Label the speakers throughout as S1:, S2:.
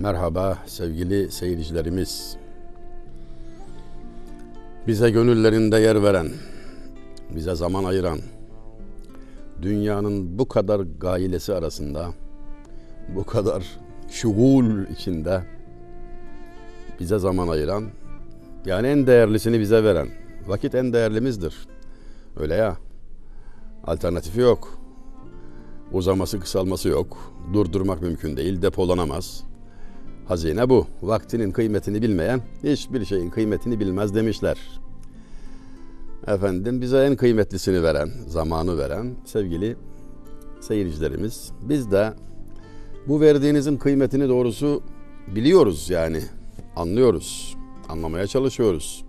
S1: Merhaba sevgili seyircilerimiz. Bize gönüllerinde yer veren, bize zaman ayıran, dünyanın bu kadar gailesi arasında, bu kadar şugul içinde bize zaman ayıran, yani en değerlisini bize veren, vakit en değerlimizdir. Öyle ya, alternatifi yok. Uzaması kısalması yok. Durdurmak mümkün değil, depolanamaz. Hazine bu. Vaktinin kıymetini bilmeyen hiçbir şeyin kıymetini bilmez demişler. Efendim bize en kıymetlisini veren, zamanı veren sevgili seyircilerimiz. Biz de bu verdiğinizin kıymetini doğrusu biliyoruz yani. Anlıyoruz. Anlamaya çalışıyoruz.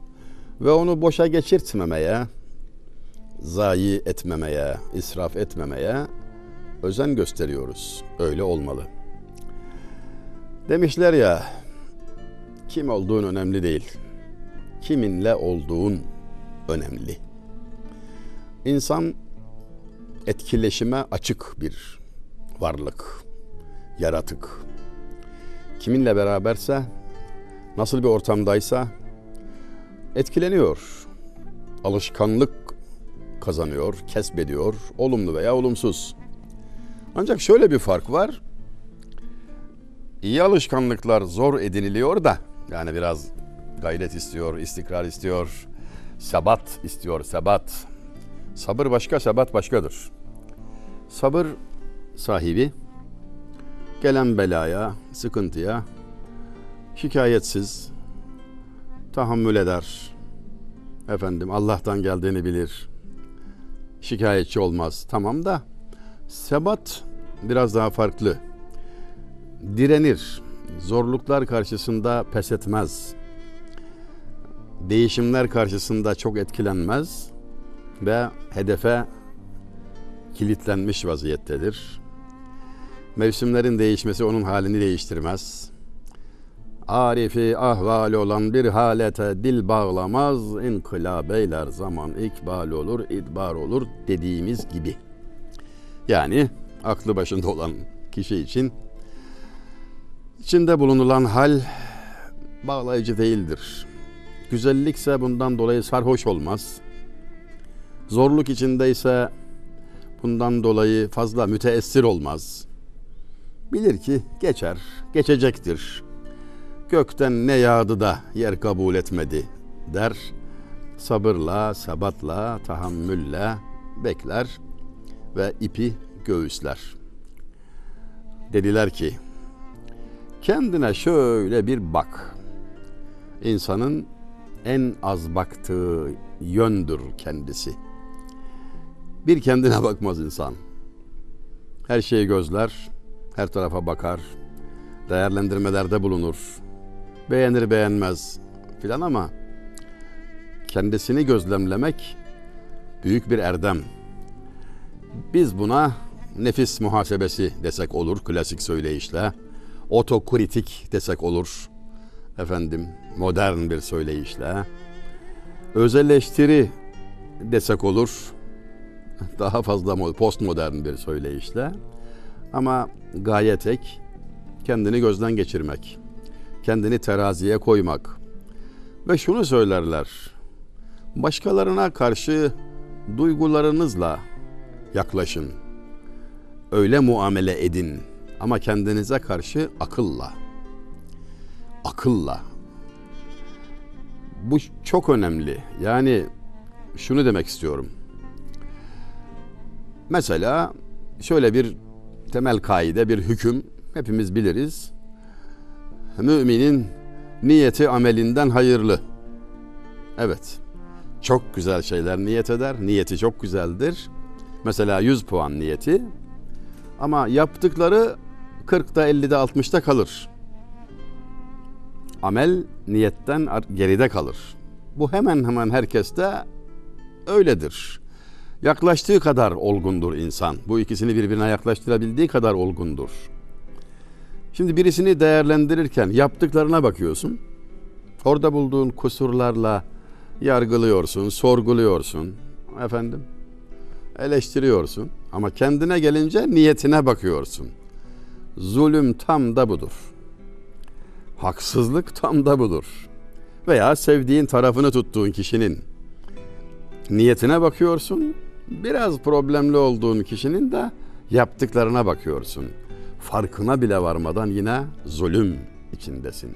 S1: Ve onu boşa geçirtmemeye, zayi etmemeye, israf etmemeye özen gösteriyoruz. Öyle olmalı. Demişler ya, kim olduğun önemli değil. Kiminle olduğun önemli. İnsan etkileşime açık bir varlık, yaratık. Kiminle beraberse, nasıl bir ortamdaysa etkileniyor. Alışkanlık kazanıyor, kesbediyor, olumlu veya olumsuz. Ancak şöyle bir fark var. İyi alışkanlıklar zor ediniliyor da yani biraz gayret istiyor, istikrar istiyor, sebat istiyor, sebat. Sabır başka, sebat başkadır. Sabır sahibi gelen belaya, sıkıntıya şikayetsiz tahammül eder. Efendim Allah'tan geldiğini bilir. Şikayetçi olmaz. Tamam da sebat biraz daha farklı direnir. Zorluklar karşısında pes etmez. Değişimler karşısında çok etkilenmez ve hedefe kilitlenmiş vaziyettedir. Mevsimlerin değişmesi onun halini değiştirmez. Arifi ahval olan bir halete dil bağlamaz, inkılap eyler zaman ikbal olur, idbar olur dediğimiz gibi. Yani aklı başında olan kişi için İçinde bulunulan hal bağlayıcı değildir. Güzellikse bundan dolayı sarhoş olmaz. Zorluk içindeyse bundan dolayı fazla müteessir olmaz. Bilir ki geçer, geçecektir. Gökten ne yağdı da yer kabul etmedi der. Sabırla, sabatla, tahammülle bekler ve ipi göğüsler. Dediler ki Kendine şöyle bir bak. İnsanın en az baktığı yöndür kendisi. Bir kendine bakmaz insan. Her şeyi gözler, her tarafa bakar, değerlendirmelerde bulunur. Beğenir beğenmez filan ama kendisini gözlemlemek büyük bir erdem. Biz buna nefis muhasebesi desek olur klasik söyleyişle otokritik desek olur. Efendim modern bir söyleyişle. Özelleştiri desek olur. Daha fazla postmodern bir söyleyişle. Ama gaye tek kendini gözden geçirmek. Kendini teraziye koymak. Ve şunu söylerler. Başkalarına karşı duygularınızla yaklaşın. Öyle muamele edin ama kendinize karşı akılla. Akılla. Bu çok önemli. Yani şunu demek istiyorum. Mesela şöyle bir temel kaide, bir hüküm hepimiz biliriz. Müminin niyeti amelinden hayırlı. Evet. Çok güzel şeyler niyet eder. Niyeti çok güzeldir. Mesela 100 puan niyeti. Ama yaptıkları 40'da 50'de 60'da kalır. Amel niyetten geride kalır. Bu hemen hemen herkeste öyledir. Yaklaştığı kadar olgundur insan. Bu ikisini birbirine yaklaştırabildiği kadar olgundur. Şimdi birisini değerlendirirken yaptıklarına bakıyorsun. Orada bulduğun kusurlarla yargılıyorsun, sorguluyorsun. Efendim? Eleştiriyorsun ama kendine gelince niyetine bakıyorsun. Zulüm tam da budur. Haksızlık tam da budur. Veya sevdiğin tarafını tuttuğun kişinin niyetine bakıyorsun. Biraz problemli olduğun kişinin de yaptıklarına bakıyorsun. Farkına bile varmadan yine zulüm içindesin.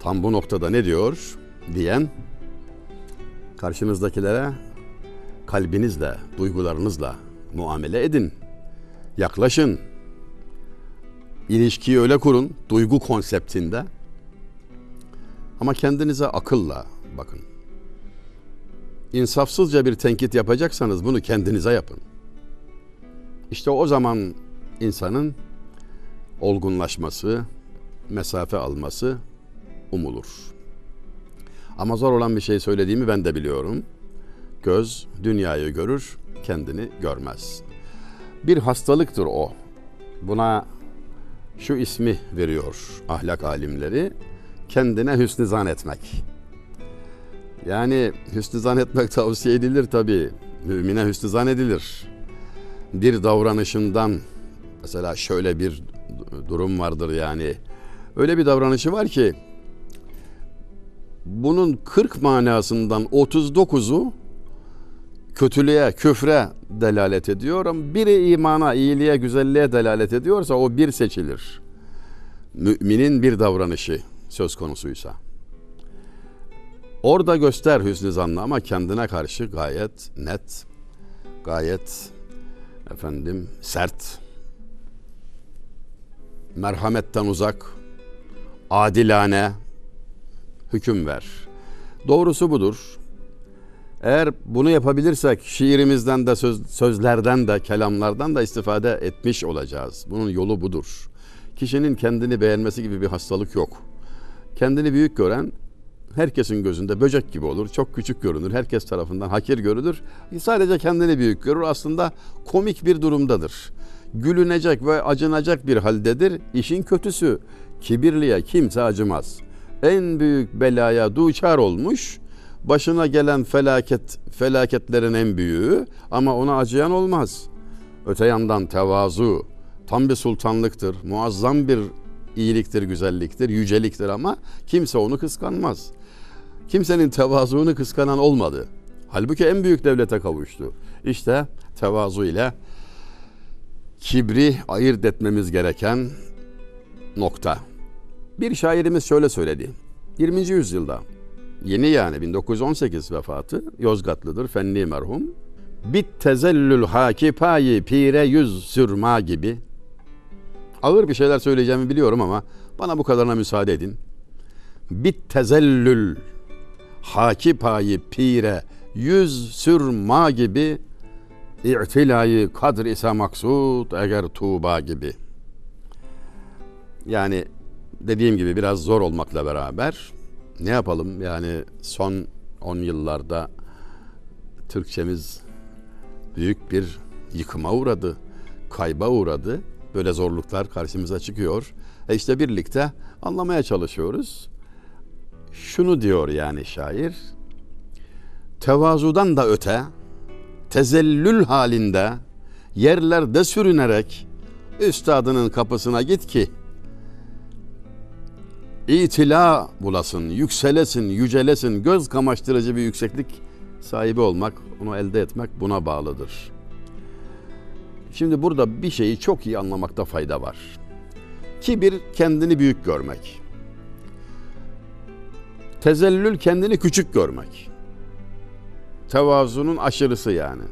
S1: Tam bu noktada ne diyor diyen karşınızdakilere kalbinizle, duygularınızla muamele edin. Yaklaşın. İlişkiyi öyle kurun, duygu konseptinde. Ama kendinize akılla bakın. İnsafsızca bir tenkit yapacaksanız bunu kendinize yapın. İşte o zaman insanın olgunlaşması, mesafe alması umulur. Ama zor olan bir şey söylediğimi ben de biliyorum. Göz dünyayı görür, kendini görmez. Bir hastalıktır o. Buna şu ismi veriyor ahlak alimleri. Kendine hüsnü zan etmek. Yani hüsnü zan etmek tavsiye edilir tabi. Mümine hüsnü zan edilir. Bir davranışından mesela şöyle bir durum vardır yani. Öyle bir davranışı var ki bunun 40 manasından 39'u kötülüğe, küfre delalet ediyor ama biri imana, iyiliğe, güzelliğe delalet ediyorsa o bir seçilir. Müminin bir davranışı söz konusuysa. Orada göster hüsnü zannı ama kendine karşı gayet net, gayet efendim sert, merhametten uzak, adilane hüküm ver. Doğrusu budur. Eğer bunu yapabilirsek şiirimizden de söz, sözlerden de kelamlardan da istifade etmiş olacağız. Bunun yolu budur. Kişinin kendini beğenmesi gibi bir hastalık yok. Kendini büyük gören herkesin gözünde böcek gibi olur. Çok küçük görünür. Herkes tarafından hakir görülür. Sadece kendini büyük görür. Aslında komik bir durumdadır. Gülünecek ve acınacak bir haldedir. İşin kötüsü kibirliye kimse acımaz. En büyük belaya duçar olmuş başına gelen felaket felaketlerin en büyüğü ama ona acıyan olmaz. Öte yandan tevazu tam bir sultanlıktır, muazzam bir iyiliktir, güzelliktir, yüceliktir ama kimse onu kıskanmaz. Kimsenin tevazuunu kıskanan olmadı. Halbuki en büyük devlete kavuştu. İşte tevazu ile kibri ayırt etmemiz gereken nokta. Bir şairimiz şöyle söyledi. 20. yüzyılda Yeni yani 1918 vefatı. Yozgatlıdır, fenli merhum. Bit tezellül hakipayi pire yüz sürma gibi. Ağır bir şeyler söyleyeceğimi biliyorum ama bana bu kadarına müsaade edin. Bit tezellül hakipayi pire yüz sürma gibi İ'tilayı kadr ise maksud eğer tuğba gibi. Yani dediğim gibi biraz zor olmakla beraber ne yapalım yani son 10 yıllarda Türkçemiz büyük bir yıkıma uğradı, kayba uğradı. Böyle zorluklar karşımıza çıkıyor. E işte birlikte anlamaya çalışıyoruz. Şunu diyor yani şair. Tevazudan da öte, tezellül halinde yerlerde sürünerek üstadının kapısına git ki itila bulasın, yükselesin, yücelesin, göz kamaştırıcı bir yükseklik sahibi olmak, onu elde etmek buna bağlıdır. Şimdi burada bir şeyi çok iyi anlamakta fayda var. Kibir kendini büyük görmek. Tezellül kendini küçük görmek. Tevazunun aşırısı yani.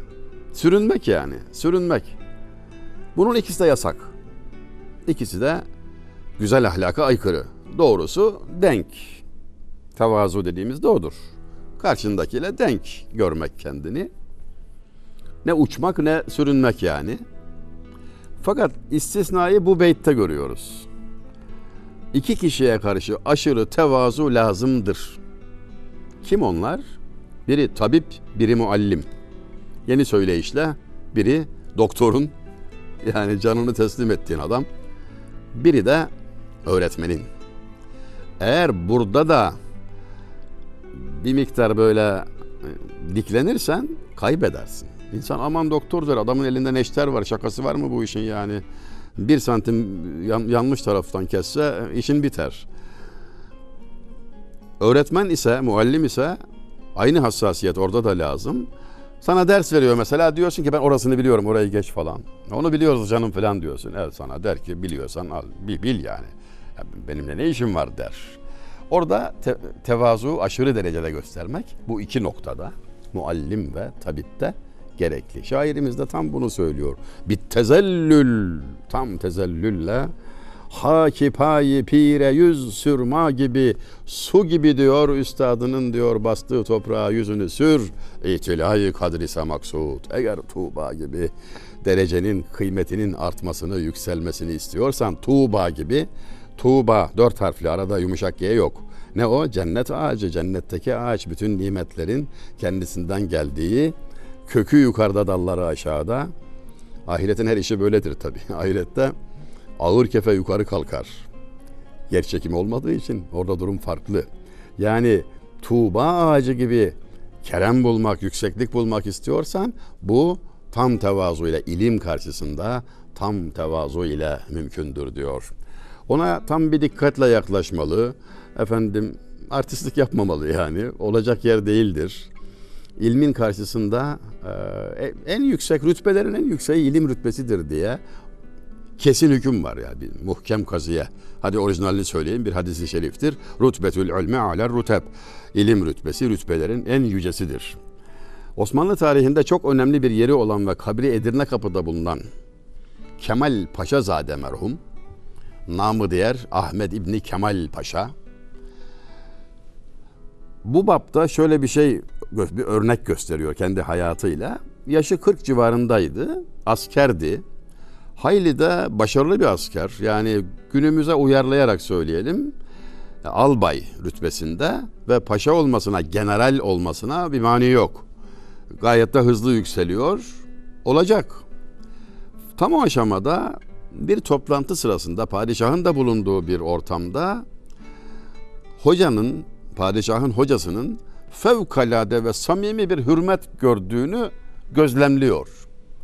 S1: Sürünmek yani, sürünmek. Bunun ikisi de yasak. İkisi de güzel ahlaka aykırı. Doğrusu denk. Tevazu dediğimiz de odur. Karşındakiyle denk görmek kendini. Ne uçmak ne sürünmek yani. Fakat istisnayı bu beytte görüyoruz. İki kişiye karşı aşırı tevazu lazımdır. Kim onlar? Biri tabip, biri muallim. Yeni söyleyişle biri doktorun yani canını teslim ettiğin adam. Biri de öğretmenin. Eğer burada da bir miktar böyle e, diklenirsen kaybedersin. İnsan aman doktordur adamın elinde neşter var şakası var mı bu işin yani bir santim yan, yanlış taraftan kesse işin biter. Öğretmen ise, muallim ise aynı hassasiyet orada da lazım. Sana ders veriyor mesela diyorsun ki ben orasını biliyorum orayı geç falan. Onu biliyoruz canım falan diyorsun. Evet sana der ki biliyorsan al bil, bil yani. Benimle ne işim var der. Orada te- tevazu aşırı derecede göstermek bu iki noktada muallim ve tabipte gerekli. Şairimiz de tam bunu söylüyor. Bit tezellül tam tezellülle Haki payi pire yüz sürma gibi su gibi diyor üstadının diyor bastığı toprağa yüzünü sür. İtilayı kadrise maksud. Eğer Tuğba gibi derecenin kıymetinin artmasını yükselmesini istiyorsan Tuğba gibi Tuğba dört harfli arada yumuşak G yok. Ne o? Cennet ağacı, cennetteki ağaç bütün nimetlerin kendisinden geldiği kökü yukarıda dalları aşağıda. Ahiretin her işi böyledir tabii. Ahirette ağır kefe yukarı kalkar. Yer çekimi olmadığı için orada durum farklı. Yani Tuğba ağacı gibi kerem bulmak, yükseklik bulmak istiyorsan bu tam tevazu ile ilim karşısında tam tevazu ile mümkündür diyor. Ona tam bir dikkatle yaklaşmalı. Efendim artistlik yapmamalı yani. Olacak yer değildir. İlmin karşısında e, en yüksek rütbelerin en yükseği ilim rütbesidir diye kesin hüküm var yani bir muhkem kazıya. Hadi orijinalini söyleyeyim bir hadisi şeriftir. Rutbetül ilmi aler ruteb. İlim rütbesi rütbelerin en yücesidir. Osmanlı tarihinde çok önemli bir yeri olan ve kabri Edirne Kapı'da bulunan Kemal Paşazade merhum, namı diğer Ahmet İbni Kemal Paşa, bu bapta şöyle bir şey bir örnek gösteriyor kendi hayatıyla. Yaşı 40 civarındaydı. Askerdi. Hayli de başarılı bir asker. Yani günümüze uyarlayarak söyleyelim. Albay rütbesinde ve paşa olmasına, general olmasına bir mani yok. Gayet de hızlı yükseliyor. Olacak. Tam o aşamada bir toplantı sırasında padişahın da bulunduğu bir ortamda hocanın, padişahın hocasının fevkalade ve samimi bir hürmet gördüğünü gözlemliyor.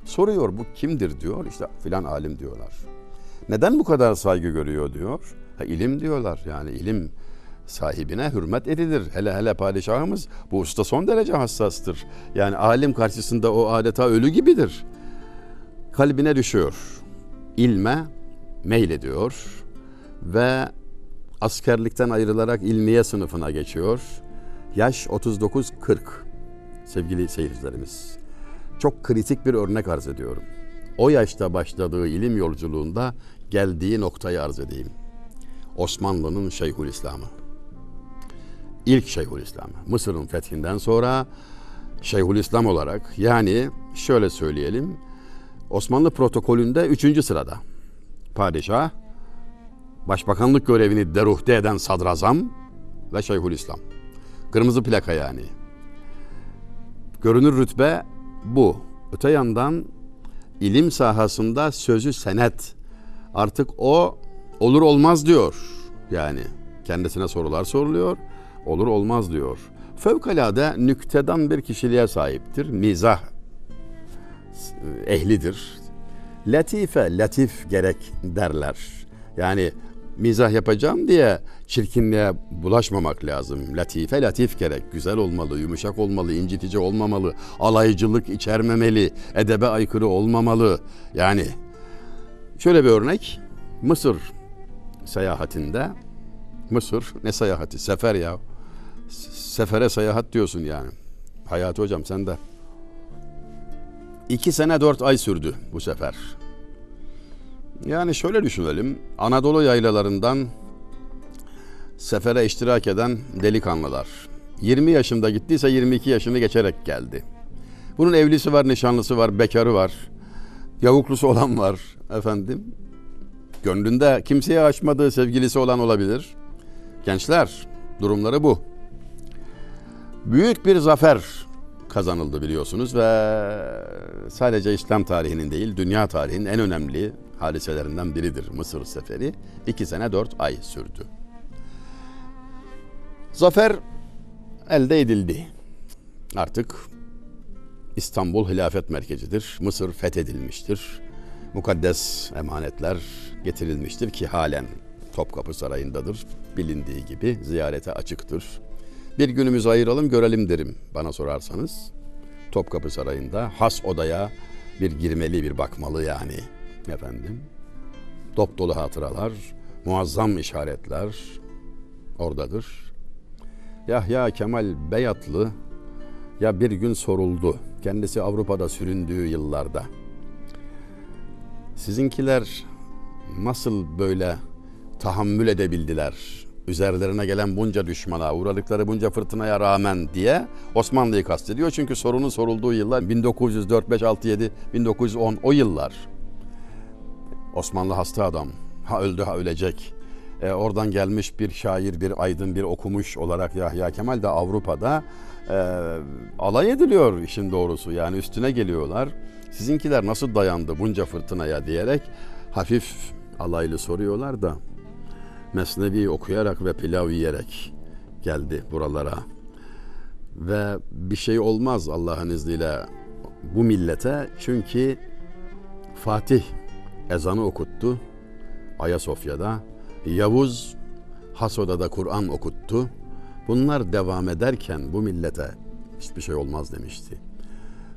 S1: Soruyor bu kimdir diyor. İşte filan alim diyorlar. Neden bu kadar saygı görüyor diyor. Ha, ilim diyorlar yani ilim sahibine hürmet edilir. Hele hele padişahımız bu usta son derece hassastır. Yani alim karşısında o adeta ölü gibidir. Kalbine düşüyor. İlme meylediyor ve askerlikten ayrılarak ilmiye sınıfına geçiyor. Yaş 39-40 sevgili seyircilerimiz. Çok kritik bir örnek arz ediyorum. O yaşta başladığı ilim yolculuğunda geldiği noktayı arz edeyim. Osmanlı'nın Şeyhülislam'ı. İlk Şeyhülislam'ı. Mısır'ın fethinden sonra Şeyhülislam olarak yani şöyle söyleyelim. Osmanlı protokolünde üçüncü sırada. Padişah, başbakanlık görevini deruhte eden sadrazam ve Şeyhülislam. Kırmızı plaka yani. Görünür rütbe bu. Öte yandan ilim sahasında sözü senet. Artık o olur olmaz diyor. Yani kendisine sorular soruluyor. Olur olmaz diyor. Fevkalade nüktedan bir kişiliğe sahiptir. Mizah ehlidir. Latife, latif gerek derler. Yani mizah yapacağım diye çirkinliğe bulaşmamak lazım. Latife latif gerek. Güzel olmalı, yumuşak olmalı, incitici olmamalı, alaycılık içermemeli, edebe aykırı olmamalı. Yani şöyle bir örnek. Mısır seyahatinde Mısır ne seyahati? Sefer ya. Sefere seyahat diyorsun yani. Hayati hocam sen de. İki sene dört ay sürdü bu sefer. Yani şöyle düşünelim. Anadolu yaylalarından sefere iştirak eden delikanlılar. 20 yaşında gittiyse 22 yaşını geçerek geldi. Bunun evlisi var, nişanlısı var, bekarı var. Yavuklusu olan var efendim. Gönlünde kimseye açmadığı sevgilisi olan olabilir. Gençler, durumları bu. Büyük bir zafer kazanıldı biliyorsunuz ve sadece İslam tarihinin değil, dünya tarihinin en önemli hadiselerinden biridir Mısır seferi. İki sene dört ay sürdü. Zafer elde edildi. Artık İstanbul hilafet merkezidir. Mısır fethedilmiştir. Mukaddes emanetler getirilmiştir ki halen Topkapı Sarayı'ndadır. Bilindiği gibi ziyarete açıktır. Bir günümüzü ayıralım görelim derim bana sorarsanız. Topkapı Sarayı'nda has odaya bir girmeli bir bakmalı yani efendim. Dop dolu hatıralar, muazzam işaretler oradadır. Yahya Kemal Beyatlı ya bir gün soruldu. Kendisi Avrupa'da süründüğü yıllarda. Sizinkiler nasıl böyle tahammül edebildiler? Üzerlerine gelen bunca düşmana, uğradıkları bunca fırtınaya rağmen diye Osmanlı'yı kastediyor. Çünkü sorunun sorulduğu yıllar 1904, 5, 6, 7, 1910 o yıllar. Osmanlı hasta adam. Ha öldü ha ölecek. E, oradan gelmiş bir şair, bir aydın, bir okumuş olarak Yahya Kemal de Avrupa'da e, alay ediliyor işin doğrusu. Yani üstüne geliyorlar. Sizinkiler nasıl dayandı bunca fırtınaya diyerek hafif alaylı soruyorlar da Mesnevi okuyarak ve pilav yiyerek geldi buralara. Ve bir şey olmaz Allah'ın izniyle bu millete çünkü Fatih ezanı okuttu Ayasofya'da. Yavuz Hasoda'da Kur'an okuttu. Bunlar devam ederken bu millete hiçbir şey olmaz demişti.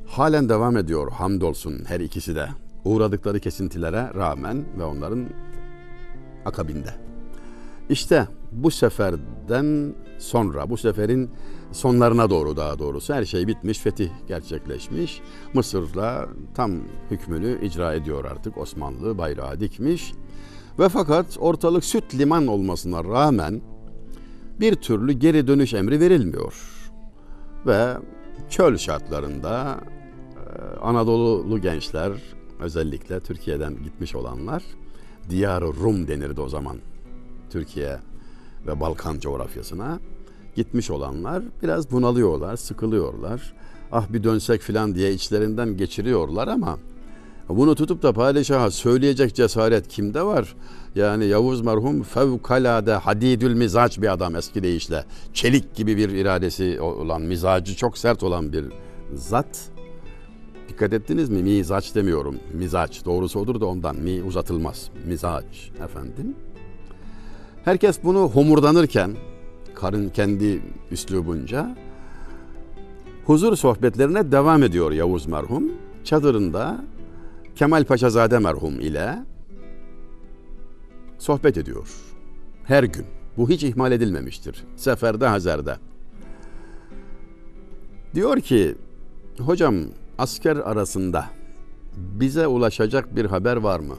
S1: Halen devam ediyor hamdolsun her ikisi de. Uğradıkları kesintilere rağmen ve onların akabinde. İşte bu seferden sonra, bu seferin sonlarına doğru daha doğrusu her şey bitmiş, fetih gerçekleşmiş. Mısır'la tam hükmünü icra ediyor artık Osmanlı bayrağı dikmiş. Ve fakat ortalık süt liman olmasına rağmen bir türlü geri dönüş emri verilmiyor. Ve çöl şartlarında e, Anadolu'lu gençler özellikle Türkiye'den gitmiş olanlar Diyar Rum denirdi o zaman Türkiye ve Balkan coğrafyasına gitmiş olanlar biraz bunalıyorlar, sıkılıyorlar. Ah bir dönsek filan diye içlerinden geçiriyorlar ama bunu tutup da padişaha söyleyecek cesaret kimde var? Yani Yavuz merhum fevkalade hadidül mizaç bir adam eski deyişle. Çelik gibi bir iradesi olan, mizacı çok sert olan bir zat. Dikkat ettiniz mi? Mizaç demiyorum. Mizaç. Doğrusu odur da ondan. Mi uzatılmaz. Mizaç efendim. Herkes bunu homurdanırken karın kendi üslubunca huzur sohbetlerine devam ediyor Yavuz merhum. Çadırında Kemal Paşazade merhum ile sohbet ediyor. Her gün. Bu hiç ihmal edilmemiştir. Seferde, hazerde. Diyor ki, hocam asker arasında bize ulaşacak bir haber var mı?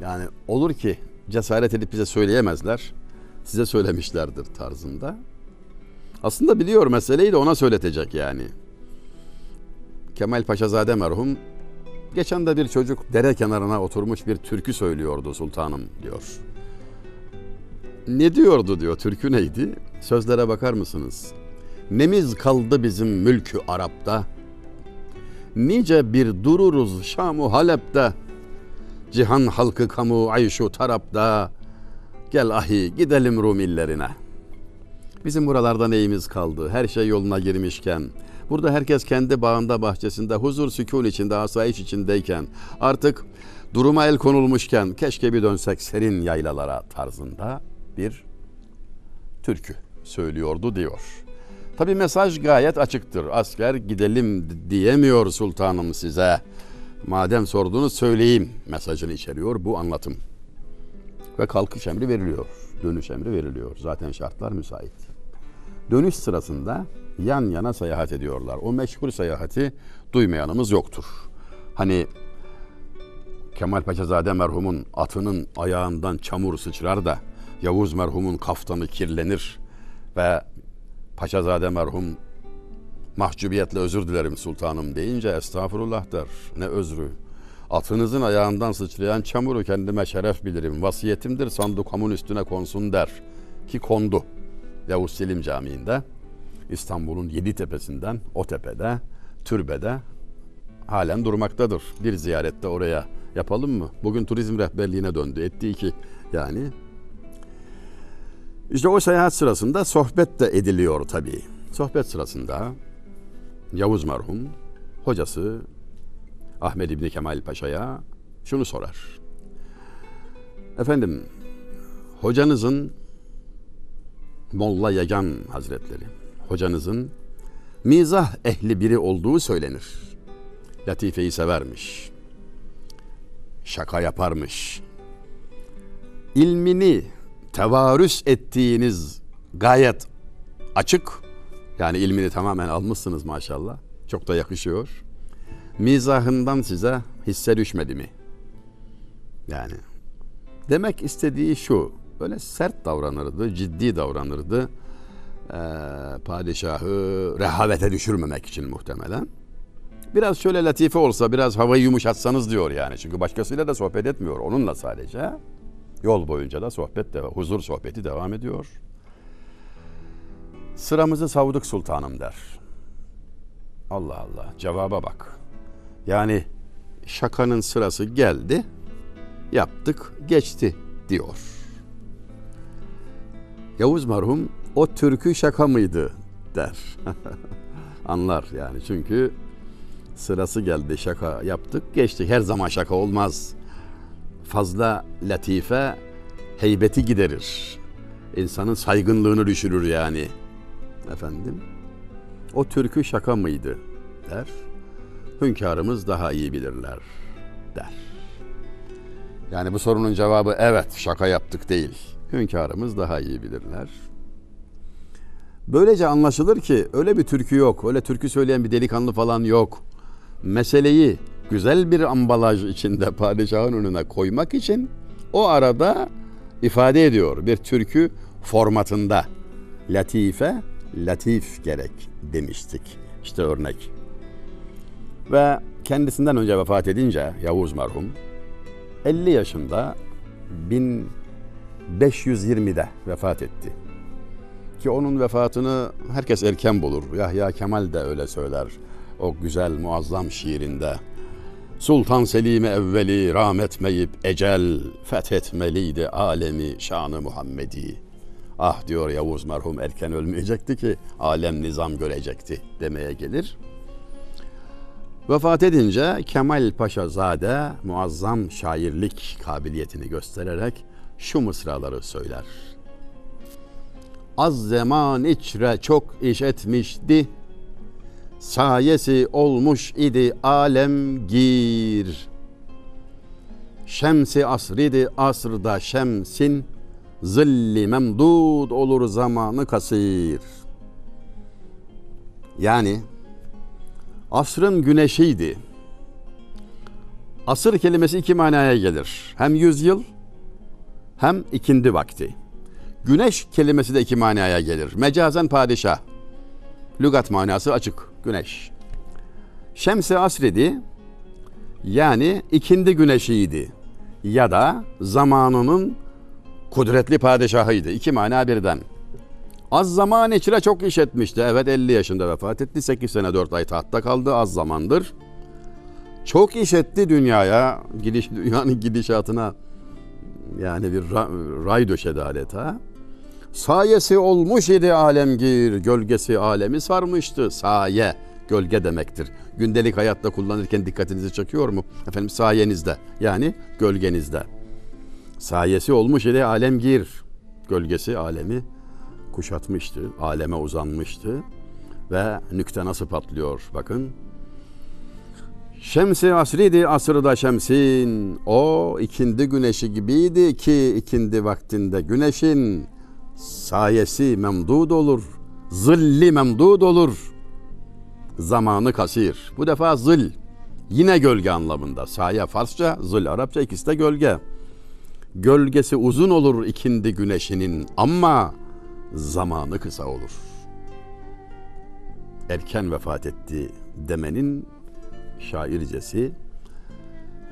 S1: Yani olur ki cesaret edip bize söyleyemezler. Size söylemişlerdir tarzında. Aslında biliyor meseleyi de ona söyletecek yani. Kemal Paşazade merhum geçen de bir çocuk dere kenarına oturmuş bir türkü söylüyordu sultanım diyor. Ne diyordu diyor türkü neydi? Sözlere bakar mısınız? Nemiz kaldı bizim mülkü Arap'ta. Nice bir dururuz Şamu Halep'te. Cihan halkı kamu ayşu tarapta. Gel ahi gidelim Rum illerine. Bizim buralarda neyimiz kaldı? Her şey yoluna girmişken, burada herkes kendi bağında bahçesinde huzur sükun içinde, asayiş içindeyken, artık duruma el konulmuşken keşke bir dönsek serin yaylalara tarzında bir türkü söylüyordu diyor. Tabi mesaj gayet açıktır. Asker gidelim diyemiyor sultanım size. Madem sordunuz söyleyeyim mesajını içeriyor bu anlatım. Ve kalkış emri veriliyor. Dönüş emri veriliyor. Zaten şartlar müsait. Dönüş sırasında yan yana seyahat ediyorlar. O meşhur seyahati duymayanımız yoktur. Hani Kemal Paşazade merhumun atının ayağından çamur sıçrar da Yavuz merhumun kaftanı kirlenir ve Paşazade merhum mahcubiyetle özür dilerim sultanım deyince estağfurullah der. Ne özrü. Atınızın ayağından sıçrayan çamuru kendime şeref bilirim. Vasiyetimdir sandukamın üstüne konsun der. Ki kondu. Yavuz Selim Camii'nde İstanbul'un yedi tepesinden o tepede türbede halen durmaktadır. Bir ziyarette oraya yapalım mı? Bugün turizm rehberliğine döndü. Etti iki yani. İşte o seyahat sırasında sohbet de ediliyor tabii. Sohbet sırasında Yavuz merhum hocası Ahmet İbni Kemal Paşa'ya şunu sorar. Efendim hocanızın Molla Yagan Hazretleri, hocanızın mizah ehli biri olduğu söylenir. Latife'yi severmiş. Şaka yaparmış. İlmini tevarüs ettiğiniz gayet açık. Yani ilmini tamamen almışsınız maşallah. Çok da yakışıyor. Mizahından size hisse düşmedi mi? Yani demek istediği şu. Böyle sert davranırdı, ciddi davranırdı. Ee, padişahı rehavete düşürmemek için muhtemelen. Biraz şöyle latife olsa, biraz havayı yumuşatsanız diyor yani. Çünkü başkasıyla da sohbet etmiyor. Onunla sadece. Yol boyunca da sohbet de, huzur sohbeti devam ediyor. Sıramızı savduk sultanım der. Allah Allah cevaba bak. Yani şakanın sırası geldi, yaptık, geçti diyor. Yavuz merhum o türkü şaka mıydı der. Anlar yani çünkü sırası geldi şaka yaptık geçti. Her zaman şaka olmaz. Fazla latife heybeti giderir. İnsanın saygınlığını düşürür yani. Efendim o türkü şaka mıydı der. Hünkârımız daha iyi bilirler der. Yani bu sorunun cevabı evet şaka yaptık değil. Hünkârımız daha iyi bilirler. Böylece anlaşılır ki öyle bir türkü yok. Öyle türkü söyleyen bir delikanlı falan yok. Meseleyi güzel bir ambalaj içinde padişahın önüne koymak için o arada ifade ediyor. Bir türkü formatında. Latife, latif gerek demiştik. İşte örnek. Ve kendisinden önce vefat edince Yavuz merhum 50 yaşında 1520'de vefat etti. Ki onun vefatını herkes erken bulur. Yahya Kemal de öyle söyler. O güzel muazzam şiirinde. Sultan Selim'e evveli rahmetmeyip ecel fethetmeliydi alemi şanı Muhammedi. Ah diyor Yavuz merhum erken ölmeyecekti ki alem nizam görecekti demeye gelir. Vefat edince Kemal Paşa Zade muazzam şairlik kabiliyetini göstererek şu mısraları söyler. Az zaman içre çok iş etmişti, sayesi olmuş idi alem gir. Şemsi asridi asrda şemsin, zilli memdud olur zamanı kasir. Yani asrın güneşiydi. Asır kelimesi iki manaya gelir. Hem yüzyıl hem ikindi vakti. Güneş kelimesi de iki manaya gelir. Mecazen padişah. Lügat manası açık. Güneş. Şems-i asridi yani ikindi güneşiydi. Ya da zamanının kudretli padişahıydı. İki mana birden. Az zaman içine çok iş etmişti. Evet 50 yaşında vefat etti. 8 sene 4 ay tahtta kaldı. Az zamandır. Çok iş etti dünyaya. Gidiş, dünyanın gidişatına yani bir ray döşedi adeta. Sayesi olmuş idi alemgir, gölgesi alemi sarmıştı. Saye, gölge demektir. Gündelik hayatta kullanırken dikkatinizi çekiyor mu? Efendim sayenizde, yani gölgenizde. Sayesi olmuş idi alemgir, gölgesi alemi kuşatmıştı, aleme uzanmıştı. Ve nükte nasıl patlıyor bakın. Şemsi asridi asırda şemsin. O ikindi güneşi gibiydi ki ikindi vaktinde güneşin sayesi memdud olur. Zilli memdud olur. Zamanı kasir. Bu defa zil. Yine gölge anlamında. Saye Farsça, zil Arapça ikisi de gölge. Gölgesi uzun olur ikindi güneşinin ama zamanı kısa olur. Erken vefat etti demenin şaircesi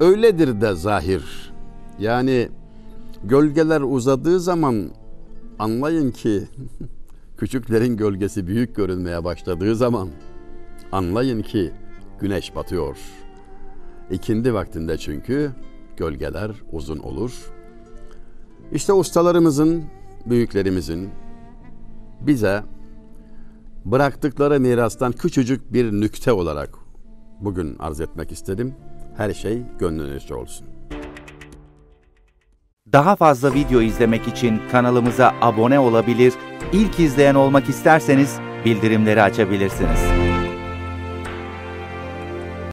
S1: öyledir de zahir. Yani gölgeler uzadığı zaman anlayın ki küçüklerin gölgesi büyük görünmeye başladığı zaman anlayın ki güneş batıyor. İkindi vaktinde çünkü gölgeler uzun olur. İşte ustalarımızın, büyüklerimizin bize bıraktıkları mirastan küçücük bir nükte olarak bugün arz etmek istedim. Her şey gönlünüzce olsun.
S2: Daha fazla video izlemek için kanalımıza abone olabilir, ilk izleyen olmak isterseniz bildirimleri açabilirsiniz.